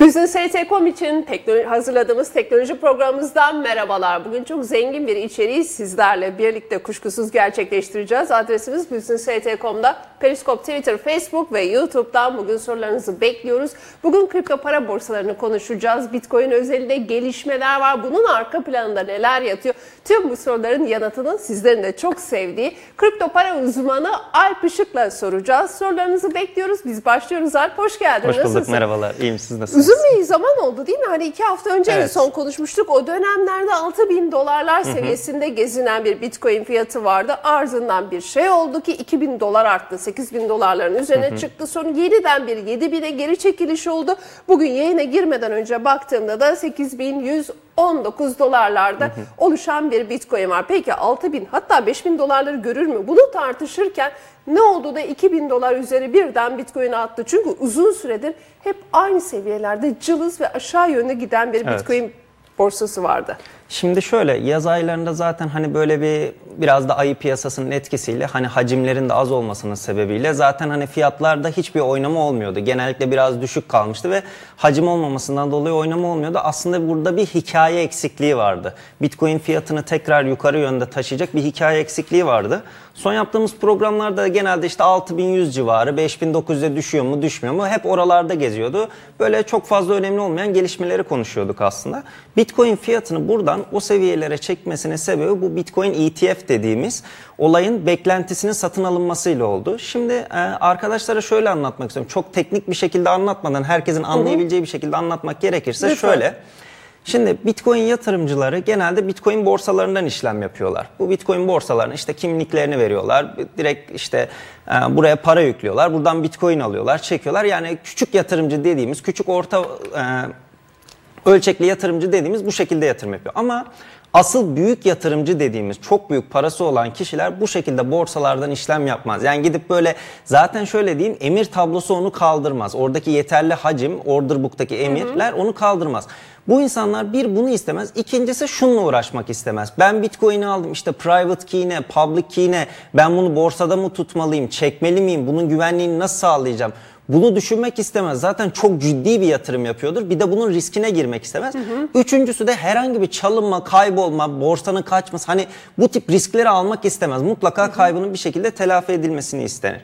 Business ST.com için teknoloji, hazırladığımız teknoloji programımızdan merhabalar. Bugün çok zengin bir içeriği sizlerle birlikte kuşkusuz gerçekleştireceğiz. Adresimiz Business ST.com'da Periscope, Twitter, Facebook ve YouTube'dan bugün sorularınızı bekliyoruz. Bugün kripto para borsalarını konuşacağız. Bitcoin özelinde gelişmeler var. Bunun arka planında neler yatıyor? Tüm bu soruların yanıtını sizlerin de çok sevdiği kripto para uzmanı Alp Işık'la soracağız. Sorularınızı bekliyoruz. Biz başlıyoruz Alp. Hoş geldin. Hoş bulduk. Nasılsın? Merhabalar. İyiyim. Siz nasılsınız? Uzun bir zaman oldu değil mi? Hani iki hafta önce en Evet. son konuşmuştuk. O dönemlerde 6 bin dolarlar seviyesinde gezinen bir bitcoin fiyatı vardı. Ardından bir şey oldu ki 2000 dolar arttı. 8 bin dolarların üzerine çıktı. Sonra yeniden bir 7 bine geri çekiliş oldu. Bugün yayına girmeden önce baktığımda da 8119 dolarlarda oluşan bir bitcoin var. Peki 6 bin hatta 5 bin dolarları görür mü? Bunu tartışırken ne oldu da 2000 dolar üzeri birden bitcoin attı? Çünkü uzun süredir hep aynı seviyelerde cılız ve aşağı yönde giden bir Evet. bitcoin borsası vardı. Şimdi şöyle yaz aylarında zaten hani böyle bir biraz da ayı piyasasının etkisiyle hani hacimlerin de az olmasının sebebiyle zaten hani fiyatlarda hiçbir oynama olmuyordu. Genellikle biraz düşük kalmıştı ve hacim olmamasından dolayı oynama olmuyordu. Aslında burada bir hikaye eksikliği vardı. Bitcoin fiyatını tekrar yukarı yönde taşıyacak bir hikaye eksikliği vardı. Son yaptığımız programlarda genelde işte 6100 civarı, 5900'e düşüyor mu, düşmüyor mu hep oralarda geziyordu. Böyle çok fazla önemli olmayan gelişmeleri konuşuyorduk aslında. Bitcoin fiyatını buradan o seviyelere çekmesinin sebebi bu Bitcoin ETF dediğimiz olayın beklentisinin satın alınmasıyla oldu. Şimdi e, arkadaşlara şöyle anlatmak istiyorum. Çok teknik bir şekilde anlatmadan herkesin anlayabileceği bir şekilde anlatmak gerekirse Lütfen. şöyle. Şimdi Bitcoin yatırımcıları genelde Bitcoin borsalarından işlem yapıyorlar. Bu Bitcoin borsalarına işte kimliklerini veriyorlar. Direkt işte e, buraya para yüklüyorlar. Buradan Bitcoin alıyorlar, çekiyorlar. Yani küçük yatırımcı dediğimiz, küçük orta e, ölçekli yatırımcı dediğimiz bu şekilde yatırım yapıyor. Ama asıl büyük yatırımcı dediğimiz çok büyük parası olan kişiler bu şekilde borsalardan işlem yapmaz. Yani gidip böyle zaten şöyle diyeyim emir tablosu onu kaldırmaz. Oradaki yeterli hacim order book'taki emirler onu kaldırmaz. Bu insanlar bir bunu istemez. İkincisi şununla uğraşmak istemez. Ben Bitcoin'i aldım işte private key ne, public key ne, ben bunu borsada mı tutmalıyım, çekmeli miyim, bunun güvenliğini nasıl sağlayacağım? Bunu düşünmek istemez. Zaten çok ciddi bir yatırım yapıyordur. Bir de bunun riskine girmek istemez. Üçüncüsü de herhangi bir çalınma, kaybolma, borsanın kaçması hani bu tip riskleri almak istemez. Mutlaka kaybının bir şekilde telafi edilmesini istenir.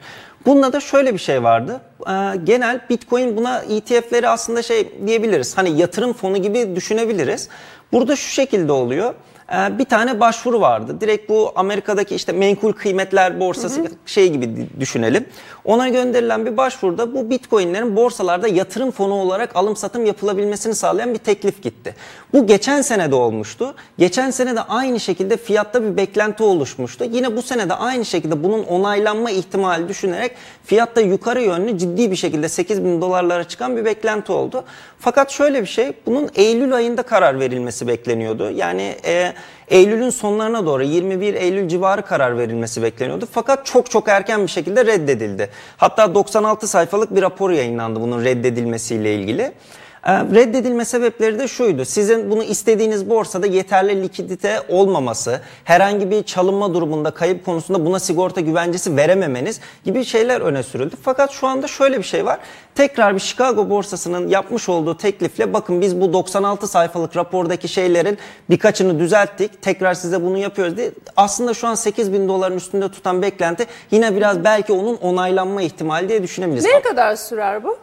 Bunda da şöyle bir şey vardı. Ee, genel Bitcoin buna ETF'leri aslında şey diyebiliriz. Hani yatırım fonu gibi düşünebiliriz. Burada şu şekilde oluyor. Ee, bir tane başvuru vardı. Direkt bu Amerika'daki işte menkul kıymetler borsası şey gibi düşünelim. Ona gönderilen bir başvuruda bu Bitcoin'lerin borsalarda yatırım fonu olarak alım satım yapılabilmesini sağlayan bir teklif gitti. Bu geçen sene de olmuştu. Geçen sene de aynı şekilde fiyatta bir beklenti oluşmuştu. Yine bu sene de aynı şekilde bunun onaylanma ihtimali düşünerek fiyatta yukarı yönlü ciddi bir şekilde 8 bin dolarlara çıkan bir beklenti oldu. Fakat şöyle bir şey bunun Eylül ayında karar verilmesi bekleniyordu. Yani e, Eylül'ün sonlarına doğru 21 Eylül civarı karar verilmesi bekleniyordu. Fakat çok çok erken bir şekilde reddedildi. Hatta 96 sayfalık bir rapor yayınlandı bunun reddedilmesiyle ilgili. Ee, Reddedilme sebepleri de şuydu. Sizin bunu istediğiniz borsada yeterli likidite olmaması, herhangi bir çalınma durumunda kayıp konusunda buna sigorta güvencesi verememeniz gibi şeyler öne sürüldü. Fakat şu anda şöyle bir şey var. Tekrar bir Chicago borsasının yapmış olduğu teklifle bakın biz bu 96 sayfalık rapordaki şeylerin birkaçını düzelttik. Tekrar size bunu yapıyoruz diye. Aslında şu an 8 bin doların üstünde tutan beklenti yine biraz belki onun onaylanma ihtimali diye düşünebiliriz. Ne kadar sürer bu?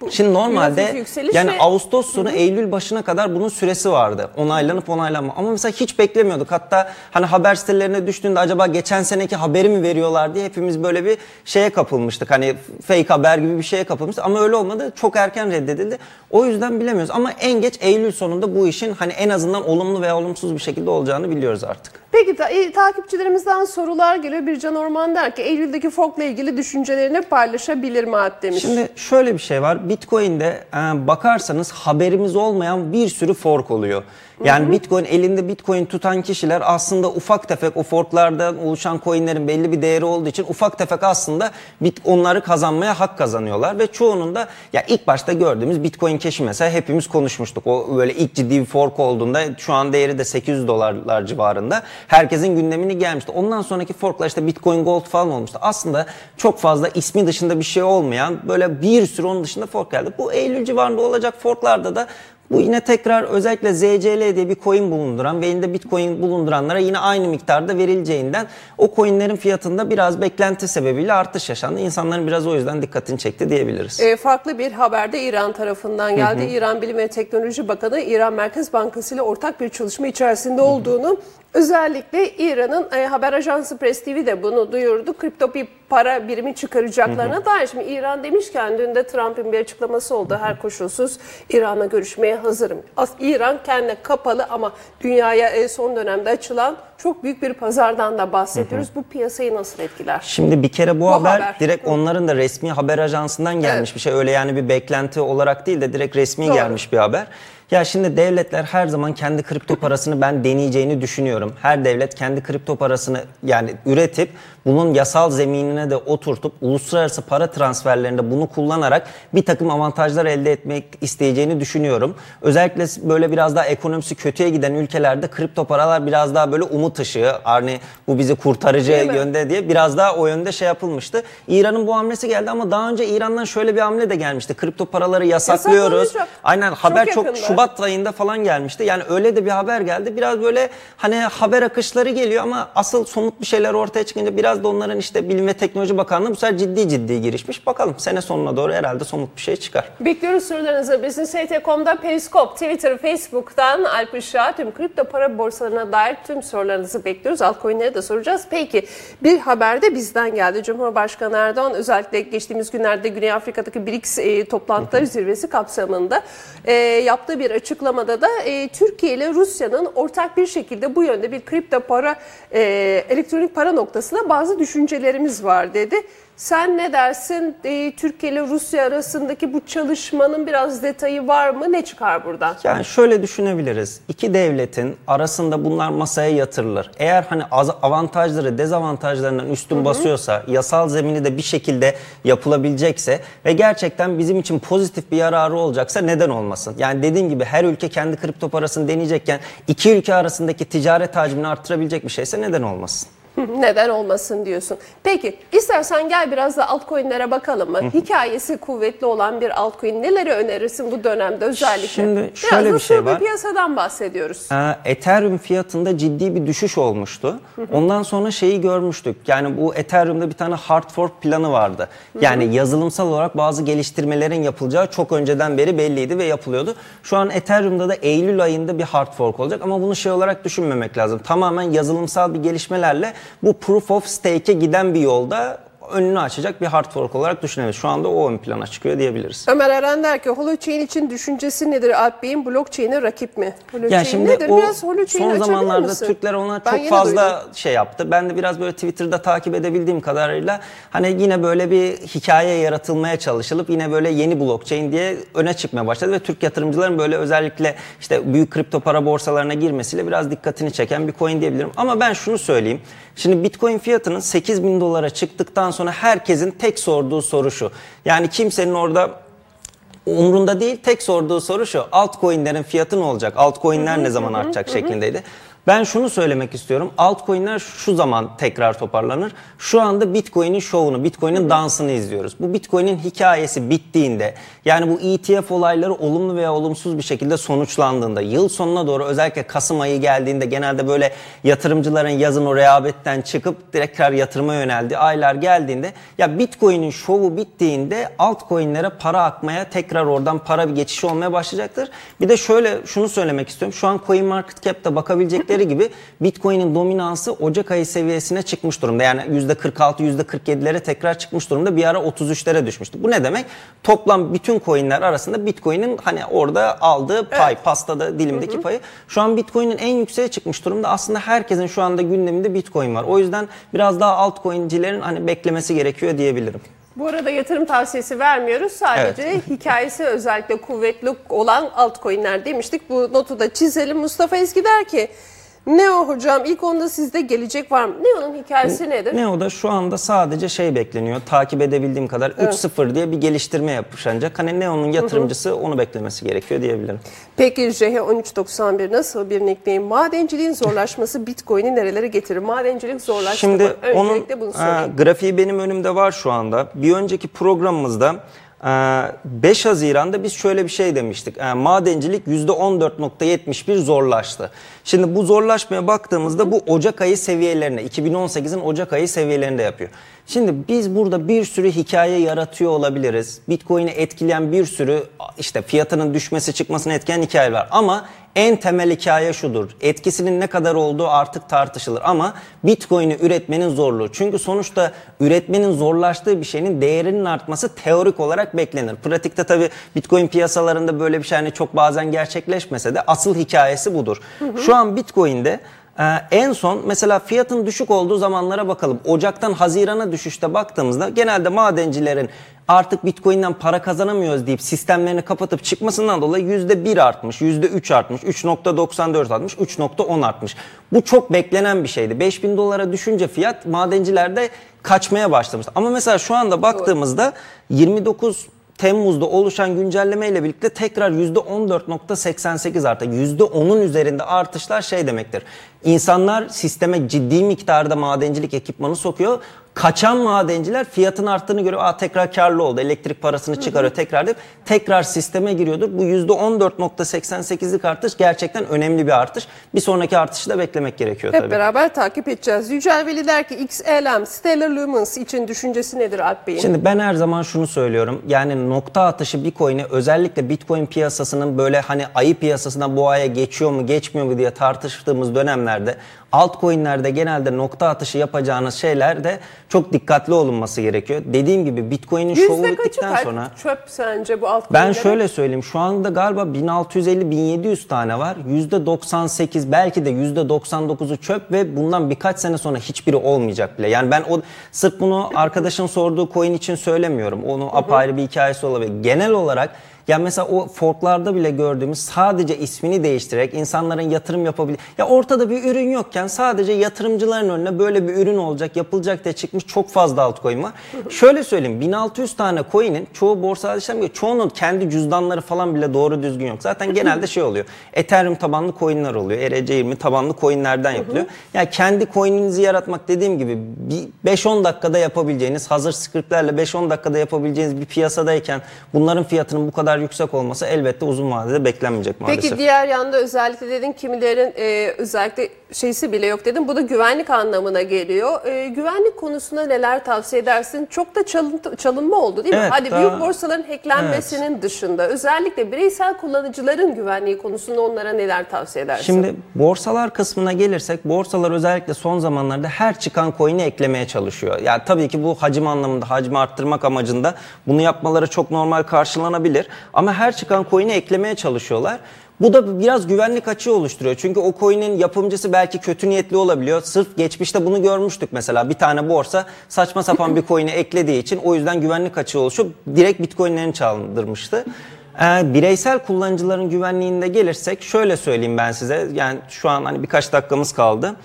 Bu Şimdi normalde yani ve- Ağustos sonu Eylül başına kadar bunun süresi vardı. Onaylanıp onaylanma. Ama mesela hiç beklemiyorduk. Hatta hani haber sitelerine düştüğünde acaba geçen seneki haberi mi veriyorlar diye hepimiz böyle bir şeye kapılmıştık. Hani fake haber gibi bir şeye kapılmıştık. Ama öyle olmadı. Çok erken reddedildi. O yüzden bilemiyoruz. Ama en geç Eylül sonunda bu işin hani en azından olumlu veya olumsuz bir şekilde olacağını biliyoruz artık. Peki ta- e, takipçilerimizden sorular geliyor. Bircan Orman der ki Eylül'deki forkla ilgili düşüncelerini paylaşabilir mi Alp demiş. Şimdi şöyle bir şey var. Bitcoin'de e, bakarsanız haberimiz olmayan bir sürü fork oluyor. Yani Bitcoin elinde Bitcoin tutan kişiler aslında ufak tefek o forklardan oluşan coinlerin belli bir değeri olduğu için ufak tefek aslında bit onları kazanmaya hak kazanıyorlar ve çoğunun da ya ilk başta gördüğümüz Bitcoin Cash'i mesela hepimiz konuşmuştuk. O böyle ilk ciddi bir fork olduğunda şu an değeri de 800 dolarlar civarında. Herkesin gündemini gelmişti. Ondan sonraki forklar işte Bitcoin Gold falan olmuştu. Aslında çok fazla ismi dışında bir şey olmayan böyle bir sürü onun dışında fork geldi. Bu Eylül civarında olacak forklarda da bu yine tekrar özellikle ZCL diye bir coin bulunduran ve elinde Bitcoin bulunduranlara yine aynı miktarda verileceğinden o coinlerin fiyatında biraz beklenti sebebiyle artış yaşandı. İnsanların biraz o yüzden dikkatini çekti diyebiliriz. E, farklı bir haberde İran tarafından geldi. İran Bilim ve Teknoloji Bakanı İran Merkez Bankası ile ortak bir çalışma içerisinde olduğunu Özellikle İran'ın e, haber ajansı Press TV de bunu duyurdu. Kripto bir para birimi çıkaracaklarına dair. Şimdi İran demişken dün de Trump'ın bir açıklaması oldu. Her koşulsuz İran'la görüşmeye hazırım. As İran kendine kapalı ama dünyaya e, son dönemde açılan çok büyük bir pazardan da bahsediyoruz. Bu piyasayı nasıl etkiler? Şimdi bir kere bu, Bu haber, haber. direkt onların da resmi haber ajansından gelmiş Evet. bir şey. Öyle yani bir beklenti olarak değil de direkt resmi Doğru. gelmiş bir haber. Ya şimdi devletler her zaman kendi kripto parasını ben deneyeceğini düşünüyorum. Her devlet kendi kripto parasını yani üretip bunun yasal zeminine de oturtup uluslararası para transferlerinde bunu kullanarak bir takım avantajlar elde etmek isteyeceğini düşünüyorum. Özellikle böyle biraz daha ekonomisi kötüye giden ülkelerde kripto paralar biraz daha böyle umut ışığı. Hani bu bizi kurtarıcı yönde diye biraz daha o yönde şey yapılmıştı. İran'ın bu hamlesi geldi ama daha önce İran'dan şöyle bir hamle de gelmişti. Kripto paraları yasaklıyoruz. Aynen haber çok, yakında. Şubat ayında falan gelmişti. Yani öyle de bir haber geldi. Biraz böyle hani haber akışları geliyor ama asıl somut bir şeyler ortaya çıkınca biraz da onların işte Bilim ve Teknoloji Bakanlığı bu sefer ciddi ciddi girişmiş. Bakalım sene sonuna doğru herhalde somut bir şey çıkar. Bekliyoruz sorularınızı. Business.com'da Periscope, Twitter, Facebook'tan Alp Işık'a tüm kripto para borsalarına dair tüm sorularınızı bekliyoruz. Altcoin'leri de soracağız. Peki bir haber de bizden geldi. Cumhurbaşkanı Erdoğan özellikle geçtiğimiz günlerde Güney Afrika'daki BRICS e, toplantıları zirvesi kapsamında e, yaptığı bir açıklamada da e, Türkiye ile Rusya'nın ortak bir şekilde bu yönde bir kripto para, e, elektronik para noktasında bazı düşüncelerimiz var dedi. Sen ne dersin? E, Türkiye ile Rusya arasındaki bu çalışmanın biraz detayı var mı? Ne çıkar buradan? Yani şöyle düşünebiliriz. İki devletin arasında bunlar masaya yatırılır. Eğer hani avantajları dezavantajlarından üstün basıyorsa, yasal zemini de bir şekilde yapılabilecekse ve gerçekten bizim için pozitif bir yararı olacaksa neden olmasın? Yani dediğim gibi her ülke kendi kripto parasını deneyecekken iki ülke arasındaki ticaret hacmini arttırabilecek bir şeyse neden olmasın? Neden olmasın diyorsun. Peki istersen gel biraz da altcoin'lere bakalım mı? Hikayesi kuvvetli olan bir altcoin neleri önerirsin bu dönemde özellikle? Şimdi biraz şöyle da bir şey var. piyasadan bahsediyoruz. Ee, Ethereum fiyatında ciddi bir düşüş olmuştu. Ondan sonra şeyi görmüştük. Yani bu Ethereum'da bir tane hard fork planı vardı. Yani yazılımsal olarak bazı geliştirmelerin yapılacağı çok önceden beri belliydi ve yapılıyordu. Şu an Ethereum'da da Eylül ayında bir hard fork olacak ama bunu şey olarak düşünmemek lazım. Tamamen yazılımsal bir gelişmelerle bu proof of stake'e giden bir yolda önünü açacak bir hard fork olarak düşünebiliriz. Şu anda o ön plana çıkıyor diyebiliriz. Ömer Eren der ki Holochain için düşüncesi nedir Alp Bey'in? Blockchain'e rakip mi? Holochain Ya şimdi nedir? o Biraz Holochain'i son zamanlarda misin? Türkler ona Ben çok fazla duydum. şey yaptı. Ben de biraz böyle Twitter'da takip edebildiğim kadarıyla hani yine böyle bir hikaye yaratılmaya çalışılıp yine böyle yeni blockchain diye öne çıkmaya başladı ve Türk yatırımcıların böyle özellikle işte büyük kripto para borsalarına girmesiyle biraz dikkatini çeken bir coin diyebilirim. Ama ben şunu söyleyeyim. Şimdi Bitcoin fiyatının 8 bin dolara çıktıktan sonra herkesin tek sorduğu soru şu. Yani kimsenin orada umrunda değil. Tek sorduğu soru şu. Altcoin'lerin fiyatı ne olacak? Altcoin'ler ne zaman artacak şeklindeydi. Ben şunu söylemek istiyorum. Altcoin'ler şu zaman tekrar toparlanır. Şu anda Bitcoin'in şovunu, Bitcoin'in dansını izliyoruz. Bu Bitcoin'in hikayesi bittiğinde, yani bu ETF olayları olumlu veya olumsuz bir şekilde sonuçlandığında, yıl sonuna doğru özellikle Kasım ayı geldiğinde genelde böyle yatırımcıların yazın o rehabetten çıkıp tekrar yatırıma yöneldiği aylar geldiğinde ya Bitcoin'in şovu bittiğinde altcoin'lere para akmaya tekrar oradan para bir geçişi olmaya başlayacaktır. Bir de şöyle şunu söylemek istiyorum. Şu an CoinMarketCap'te bakabilecekleri gibi Bitcoin'in dominansı Ocak ayı seviyesine çıkmış durumda. Yani %46, %47'lere tekrar çıkmış durumda. Bir ara 33'lere düşmüştü. Bu ne demek? Toplam bütün coin'ler arasında Bitcoin'in hani orada aldığı pay, pastada dilimdeki payı. Şu an Bitcoin'in en yükseğe çıkmış durumda. Aslında herkesin şu anda gündeminde Bitcoin var. O yüzden biraz daha altcoin'cilerin hani beklemesi gerekiyor diyebilirim. Bu arada yatırım tavsiyesi vermiyoruz. Sadece hikayesi özellikle kuvvetli olan altcoin'ler demiştik. Bu notu da çizelim. Mustafa Ezgi der ki Neo hocam ilk onda sizde gelecek var mı? Neo'nun hikayesi nedir? Neo'da şu anda sadece şey bekleniyor. Takip edebildiğim kadar 3.0 diye bir geliştirme yapmış ancak. Hani Neo'nun yatırımcısı onu beklemesi gerekiyor diyebilirim. Peki JH1391 nasıl bir nickname? Madenciliğin zorlaşması Bitcoin'i nerelere getirir? Madencilik zorlaştı Şimdi mı? onun Öncelikle bunu e, sorayım. grafiği benim önümde var şu anda. Bir önceki programımızda 5 Haziran'da biz şöyle bir şey demiştik. E, Madencilik %14.71 zorlaştı. Şimdi bu zorlaşmaya baktığımızda bu Ocak ayı seviyelerine, 2018'in Ocak ayı seviyelerinde yapıyor. Şimdi biz burada bir sürü hikaye yaratıyor olabiliriz. Bitcoin'i etkileyen bir sürü işte fiyatının düşmesi çıkmasını etkileyen hikaye var. Ama en temel hikaye şudur. Etkisinin ne kadar olduğu artık tartışılır ama Bitcoin'i üretmenin zorluğu. Çünkü sonuçta üretmenin zorlaştığı bir şeyin değerinin artması teorik olarak beklenir. Pratikte tabii Bitcoin piyasalarında böyle bir şey hani çok bazen gerçekleşmese de asıl hikayesi budur. Şu an Bitcoin'de ee, en son mesela fiyatın düşük olduğu zamanlara bakalım. Ocaktan Haziran'a düşüşte baktığımızda genelde madencilerin artık Bitcoin'den para kazanamıyoruz deyip sistemlerini kapatıp çıkmasından dolayı %1 artmış, %3 artmış, 3.94 artmış, 3.10 artmış. Bu çok beklenen bir şeydi. 5000 dolara düşünce fiyat madencilerde kaçmaya başlamıştı. Ama mesela şu anda baktığımızda 29 Temmuz'da oluşan güncelleme ile birlikte tekrar %14.88 arttı. %10'un üzerinde artışlar şey demektir. İnsanlar sisteme ciddi miktarda madencilik ekipmanı sokuyor. Kaçan madenciler fiyatın arttığını görüyor. Aa tekrar karlı oldu. Elektrik parasını çıkarıyor tekrar deyip tekrar sisteme giriyordur. Bu %14.88'lik artış gerçekten önemli bir artış. Bir sonraki artışı da beklemek gerekiyor Hep tabii. beraber takip edeceğiz. Yücel Veli der ki XLM, Stellar Lumens için düşüncesi nedir Alp Bey'in? Şimdi ben her zaman şunu söylüyorum. Yani nokta atışı Bitcoin'i özellikle Bitcoin piyasasının böyle hani ayı piyasasından bu aya geçiyor mu geçmiyor mu diye tartıştığımız dönemlerde altcoin'lerde genelde nokta atışı yapacağınız şeylerde çok dikkatli olunması gerekiyor. Dediğim gibi Bitcoin'in şovu bittikten sonra çöp sence bu alt ben şöyle söyleyeyim. Şu anda galiba 1650-1700 tane var. %98 belki de %99'u çöp ve bundan birkaç sene sonra hiçbiri olmayacak bile. Yani ben o sırf bunu arkadaşın sorduğu coin için söylemiyorum. Onu apayrı bir hikayesi olabilir. Genel olarak ya mesela o forklarda bile gördüğümüz sadece ismini değiştirerek insanların yatırım yapabilir. Ya ortada bir ürün yokken sadece yatırımcıların önüne böyle bir ürün olacak, yapılacak diye çıkmış çok fazla altcoin var. Şöyle söyleyeyim 1600 tane coin'in çoğu borsada işlem görüyor. Çoğunun kendi cüzdanları falan bile doğru düzgün yok. Zaten genelde şey oluyor. Ethereum tabanlı coin'ler oluyor. ERC20 tabanlı coin'lerden yapılıyor. Yani kendi coin'inizi yaratmak dediğim gibi bir 5-10 dakikada yapabileceğiniz, hazır scriptlerle 5-10 dakikada yapabileceğiniz bir piyasadayken bunların fiyatının bu kadar yüksek olması elbette uzun vadede beklenmeyecek maalesef. Peki diğer yanda özellikle dedin kimilerin e, özellikle şeysi bile yok dedim. Bu da güvenlik anlamına geliyor. E, güvenlik konusunda neler tavsiye edersin? Çok da çalıntı, çalınma oldu değil mi? Evet, Hadi daha- büyük borsaların hacklenmesinin dışında özellikle bireysel kullanıcıların güvenliği konusunda onlara neler tavsiye edersin? Şimdi borsalar kısmına gelirsek borsalar özellikle son zamanlarda her çıkan coin'i eklemeye çalışıyor. Yani tabii ki bu hacim anlamında hacmi arttırmak amacında bunu yapmaları çok normal karşılanabilir. Ama her çıkan coin'i eklemeye çalışıyorlar. Bu da biraz güvenlik açığı oluşturuyor. Çünkü o coin'in yapımcısı belki kötü niyetli olabiliyor. Sırf geçmişte bunu görmüştük mesela. Bir tane borsa saçma sapan bir coin'i eklediği için o yüzden güvenlik açığı oluşup direkt bitcoin'lerini çaldırmıştı. Ee, bireysel kullanıcıların güvenliğinde gelirsek şöyle söyleyeyim ben size. Yani şu an hani birkaç dakikamız kaldı.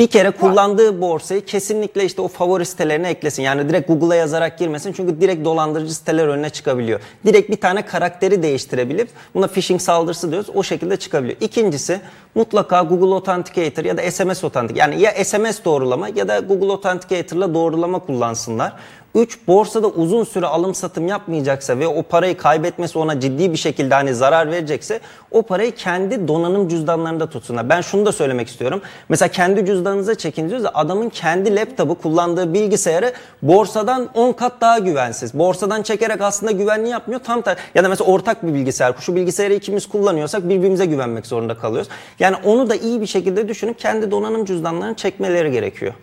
Bir kere kullandığı borsayı kesinlikle işte o favori sitelerine eklesin. Yani direkt Google'a yazarak girmesin. Çünkü direkt dolandırıcı siteler önüne çıkabiliyor. Direkt bir tane karakteri değiştirebilip buna phishing saldırısı diyoruz. O şekilde çıkabiliyor. İkincisi mutlaka Google Authenticator ya da SMS Authenticator. Yani ya SMS doğrulama ya da Google Authenticator'la doğrulama kullansınlar. 3 borsada uzun süre alım satım yapmayacaksa ve o parayı kaybetmesi ona ciddi bir şekilde hani zarar verecekse o parayı kendi donanım cüzdanlarında tutsunlar. Ben şunu da söylemek istiyorum. Mesela kendi cüzdanınıza çekin diyoruz da adamın kendi laptopu kullandığı bilgisayarı borsadan 10 kat daha güvensiz. Borsadan çekerek aslında güvenli yapmıyor. Tam ter ya da mesela ortak bir bilgisayar. Şu bilgisayarı ikimiz kullanıyorsak birbirimize güvenmek zorunda kalıyoruz. Yani onu da iyi bir şekilde düşünüp kendi donanım cüzdanlarını çekmeleri gerekiyor.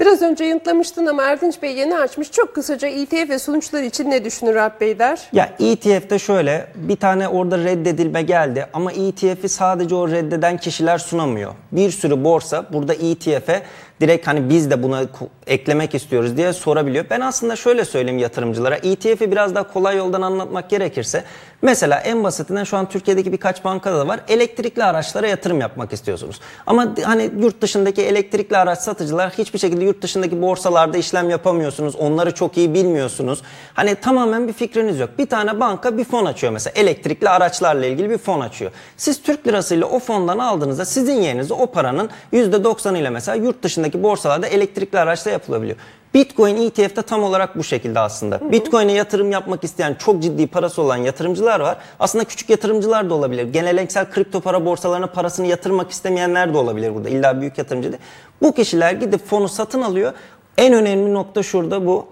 Biraz önce yanıtlamıştın ama Erdinç Bey yeni açmış. Çok kısaca ETF ve sonuçlar için ne düşünür Alp Bey der? Ya ETF'de şöyle bir tane orada reddedilme geldi ama ETF'i sadece o reddeden kişiler sunamıyor. Bir sürü borsa burada ETF'e direkt hani biz de buna eklemek istiyoruz diye sorabiliyor. Ben aslında şöyle söyleyeyim yatırımcılara. ETF'i biraz daha kolay yoldan anlatmak gerekirse mesela en basitinden şu an Türkiye'deki birkaç bankada da var. Elektrikli araçlara yatırım yapmak istiyorsunuz. Ama hani yurt dışındaki elektrikli araç satıcılar hiçbir şekilde yurt dışındaki borsalarda işlem yapamıyorsunuz. Onları çok iyi bilmiyorsunuz. Hani tamamen bir fikriniz yok. Bir tane banka bir fon açıyor mesela. Elektrikli araçlarla ilgili bir fon açıyor. Siz Türk lirasıyla o fondan aldığınızda sizin yerinize o paranın %90 ile mesela yurt dışındaki borsalarda elektrikli araçla yapılabiliyor. Bitcoin ETF'de tam olarak bu şekilde aslında. Bitcoin'e yatırım yapmak isteyen çok ciddi parası olan yatırımcılar var. Aslında küçük yatırımcılar da olabilir. Geleneksel kripto para borsalarına parasını yatırmak istemeyenler de olabilir burada. İlla büyük yatırımcı değil. Bu kişiler gidip fonu satın alıyor. En önemli nokta şurada bu.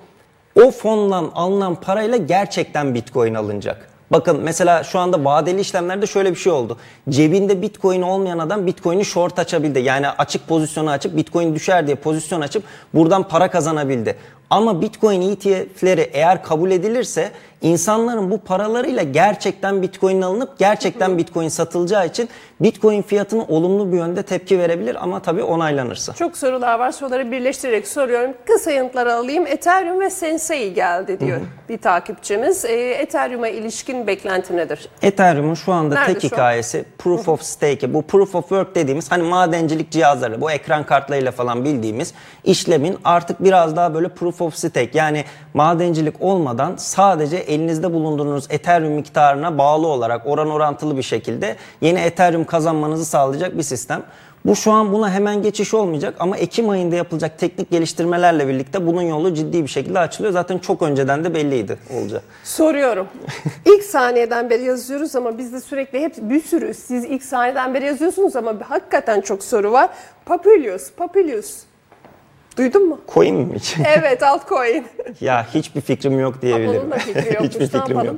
O fondan alınan parayla gerçekten Bitcoin alınacak. Bakın mesela şu anda vadeli işlemlerde şöyle bir şey oldu. Cebinde Bitcoin olmayan adam Bitcoin'i short açabildi. Yani açık pozisyonu açıp Bitcoin düşer diye pozisyon açıp buradan para kazanabildi. Ama Bitcoin ETF'leri eğer kabul edilirse insanların bu paralarıyla gerçekten Bitcoin alınıp gerçekten Bitcoin satılacağı için Bitcoin fiyatını olumlu bir yönde tepki verebilir ama tabii onaylanırsa. Çok sorular var. Soruları birleştirerek soruyorum. Kısa yanıtlar alayım. Ethereum ve Sensei geldi diyor bir takipçimiz. E, Ethereum'a ilişkin beklenti nedir? Ethereum'un şu anda Nerede tek şu an? hikayesi Proof of Stake. Bu Proof of Work dediğimiz hani madencilik cihazları, bu ekran kartlarıyla falan bildiğimiz işlemin artık biraz daha böyle Proof of Stake yani madencilik olmadan sadece elinizde bulundurduğunuz Ethereum miktarına bağlı olarak oran orantılı bir şekilde yeni Ethereum kazanmanızı sağlayacak bir sistem. Bu şu an buna hemen geçiş olmayacak ama Ekim ayında yapılacak teknik geliştirmelerle birlikte bunun yolu ciddi bir şekilde açılıyor. Zaten çok önceden de belliydi olacak. Soruyorum. ilk saniyeden beri yazıyoruz ama biz de sürekli hep bir sürü siz ilk saniyeden beri yazıyorsunuz ama hakikaten çok soru var. Papilius, Papilius. Duydun mu? Coin mi? Evet altcoin. ya hiçbir fikrim yok diyebilirim. Onun da fikri yokmuş. hiçbir fikrim yok.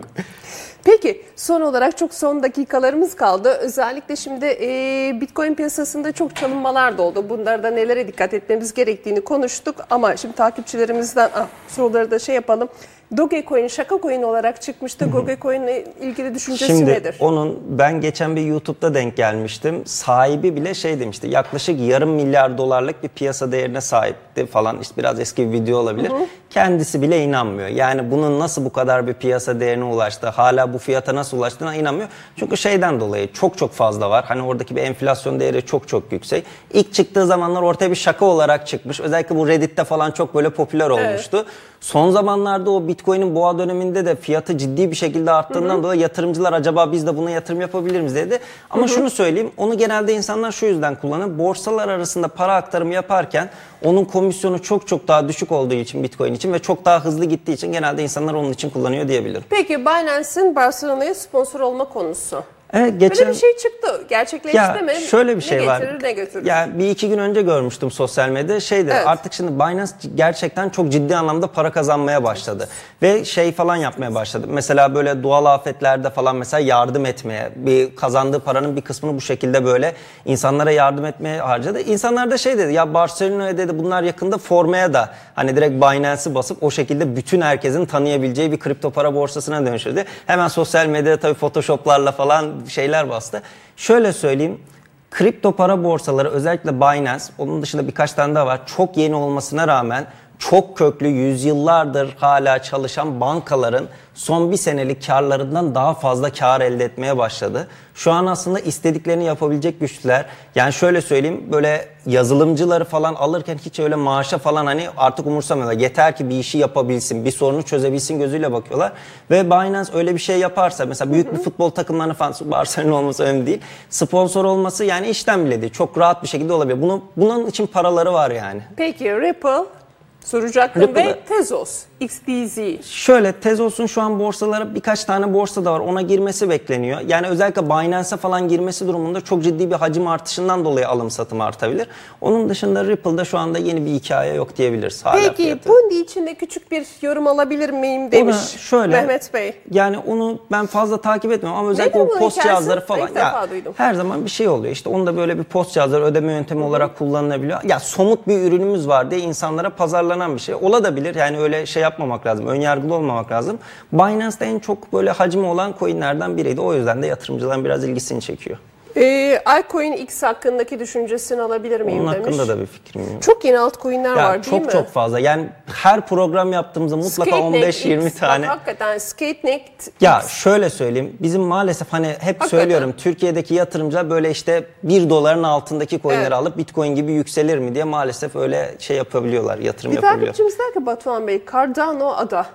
Peki son olarak çok son dakikalarımız kaldı. Özellikle şimdi e, Bitcoin piyasasında çok çalınmalar da oldu. Bunlarda nelere dikkat etmemiz gerektiğini konuştuk. Ama şimdi takipçilerimizden ah, soruları da şey yapalım. Dogecoin şaka coin olarak çıkmıştı. Dogecoin ile ilgili düşüncesi Şimdi nedir? onun ben geçen bir YouTube'da denk gelmiştim. Sahibi bile şey demişti. Yaklaşık yarım milyar dolarlık bir piyasa değerine sahipti falan. İşte biraz eski bir video olabilir. Kendisi bile inanmıyor. Yani bunun nasıl bu kadar bir piyasa değerine ulaştı, hala bu fiyata nasıl ulaştığına inanmıyor. Çünkü şeyden dolayı çok çok fazla var. Hani oradaki bir enflasyon değeri çok çok yüksek. İlk çıktığı zamanlar ortaya bir şaka olarak çıkmış. Özellikle bu Reddit'te falan çok böyle popüler olmuştu. Son zamanlarda o Bitcoin'in boğa döneminde de fiyatı ciddi bir şekilde arttığından dolayı yatırımcılar acaba biz de buna yatırım yapabilir miyiz dedi. Ama şunu söyleyeyim onu genelde insanlar şu yüzden kullanır. Borsalar arasında para aktarımı yaparken onun komisyonu çok çok daha düşük olduğu için Bitcoin için ve çok daha hızlı gittiği için genelde insanlar onun için kullanıyor diyebilirim. Peki Binance'in Barcelona'ya sponsor olma konusu. Evet geçen Böyle bir şey çıktı. Gerçekleşti ya mi? şöyle bir şey ne var. getirir ne götürür? Ya bir iki gün önce görmüştüm sosyal medyada şeydi Evet. artık şimdi Binance gerçekten çok ciddi anlamda para kazanmaya başladı. Ve şey falan yapmaya başladı. Mesela böyle doğal afetlerde falan mesela yardım etmeye, bir kazandığı paranın bir kısmını bu şekilde böyle insanlara yardım etmeye harcadı. İnsanlar da şey dedi ya Barcelona'ya dedi bunlar yakında formaya da hani direkt Binance'i basıp o şekilde bütün herkesin tanıyabileceği bir kripto para borsasına dönüştürdü. Hemen sosyal medyada tabii photoshoplarla falan şeyler bastı. Şöyle söyleyeyim. Kripto para borsaları özellikle Binance, onun dışında birkaç tane daha var. Çok yeni olmasına rağmen çok köklü yüzyıllardır hala çalışan bankaların son bir senelik karlarından daha fazla kar elde etmeye başladı. Şu an aslında istediklerini yapabilecek güçlüler. Yani şöyle söyleyeyim böyle yazılımcıları falan alırken hiç öyle maaşa falan hani artık umursamıyorlar. Yeter ki bir işi yapabilsin, bir sorunu çözebilsin gözüyle bakıyorlar. Ve Binance öyle bir şey yaparsa mesela büyük bir futbol takımlarına falan Barcelona olması önemli değil. Sponsor olması yani işten bile değil. Çok rahat bir şekilde olabilir. Bunu, bunun için paraları var yani. Peki Ripple soracaktım Ripple'da- ve Tezos, XDZ. Şöyle Tezos'un şu an borsalara birkaç tane borsa da var. Ona girmesi bekleniyor. Yani özellikle Binance'e falan girmesi durumunda çok ciddi bir hacim artışından dolayı alım satım artabilir. Onun dışında Ripple'da şu anda yeni bir hikaye yok diyebiliriz. Hala Peki fiyatı. Bundi için de küçük bir yorum alabilir miyim demiş Ona şöyle- Mehmet Bey. Yani onu ben fazla takip etmiyorum ama özellikle Nedir o bunun post hikayesi? cihazları falan. İlk duydum. her zaman bir şey oluyor. İşte onda böyle bir post cihazları ödeme yöntemi olarak kullanılabiliyor. Ya somut bir ürünümüz var diye insanlara pazarlanan bir şey. Olabilir. Yani öyle şey yapmamak lazım. Ön yargılı olmamak lazım. Binance'da en çok böyle hacmi olan coinlerden biriydi. O yüzden de yatırımcıların biraz ilgisini çekiyor. Ee, Alcoin X hakkındaki düşüncesini alabilir miyim Onun demiş. hakkında da bir fikrim yok. Çok yeni altcoin'ler Ya var değil çok mi? çok fazla. Yani her program yaptığımızda mutlaka Skatenik 15-20 X, tane. Bak, hakikaten Skatenik Ya şöyle söyleyeyim. Bizim maalesef hani hep söylüyorum Türkiye'deki yatırımcılar böyle işte 1 doların altındaki coinleri Evet. alıp Bitcoin gibi yükselir mi diye maalesef öyle şey yapabiliyorlar. Yatırım Bir yapabiliyor. takipçimiz der ki Batuhan Bey Cardano ada.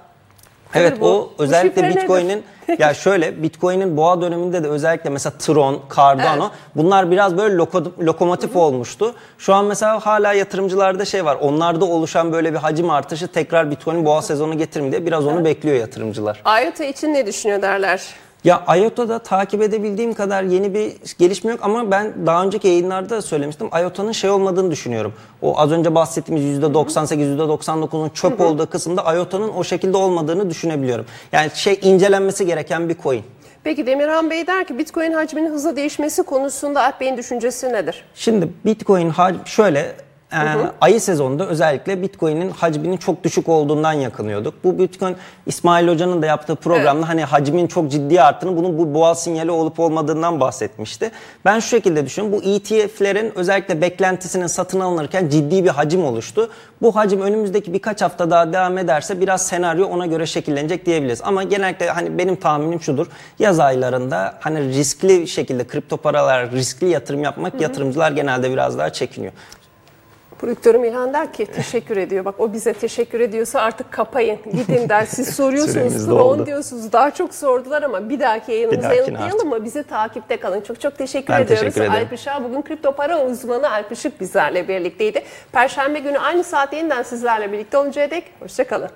Evet bu? o Bu özellikle? Bitcoin'in ya şöyle Bitcoin'in boğa döneminde de özellikle mesela Tron, Cardano bunlar biraz böyle loko- lokomotif olmuştu. Şu an mesela hala yatırımcılarda şey var. Onlarda oluşan böyle bir hacim artışı tekrar Bitcoin'in boğa sezonu getirir mi diye biraz onu bekliyor yatırımcılar. IOTA için ne düşünüyor derler. Ya IOTA'da takip edebildiğim kadar yeni bir gelişme yok ama ben daha önceki yayınlarda da söylemiştim. IOTA'nın şey olmadığını düşünüyorum. O az önce bahsettiğimiz %98, %99'un çöp olduğu kısımda IOTA'nın o şekilde olmadığını düşünebiliyorum. Yani şey incelenmesi gereken bir coin. Peki Demirhan Bey der ki Bitcoin hacminin hızla değişmesi konusunda Alp Bey'in düşüncesi nedir? Şimdi Bitcoin şöyle e, ayı sezonunda özellikle Bitcoin'in hacminin çok düşük olduğundan yakınıyorduk. Bu Bitcoin İsmail Hoca'nın da yaptığı programda hani hacmin çok ciddi arttığını bunun bu boğa sinyali olup olmadığından bahsetmişti. Ben şu şekilde düşünüyorum. Bu ETF'lerin özellikle beklentisinin satın alınırken ciddi bir hacim oluştu. Bu hacim önümüzdeki birkaç hafta daha devam ederse biraz senaryo ona göre şekillenecek diyebiliriz. Ama genellikle hani benim tahminim şudur. Yaz aylarında hani riskli şekilde kripto paralar riskli yatırım yapmak yatırımcılar genelde biraz daha çekiniyor. Prodüktörüm İlhan der ki teşekkür ediyor. Bak o bize teşekkür ediyorsa artık kapayın. Gidin der. Siz soruyorsunuz. Doldu. diyorsunuz. Daha çok sordular ama bir dahaki yayınımıza dahakine yanıtlayalım mı? Bize takipte kalın. Çok çok teşekkür Ben ediyoruz. teşekkür. Alp Işık bugün kripto para uzmanı Alp Işık bizlerle birlikteydi. Perşembe günü aynı saat yeniden sizlerle birlikte oluncaya dek hoşçakalın.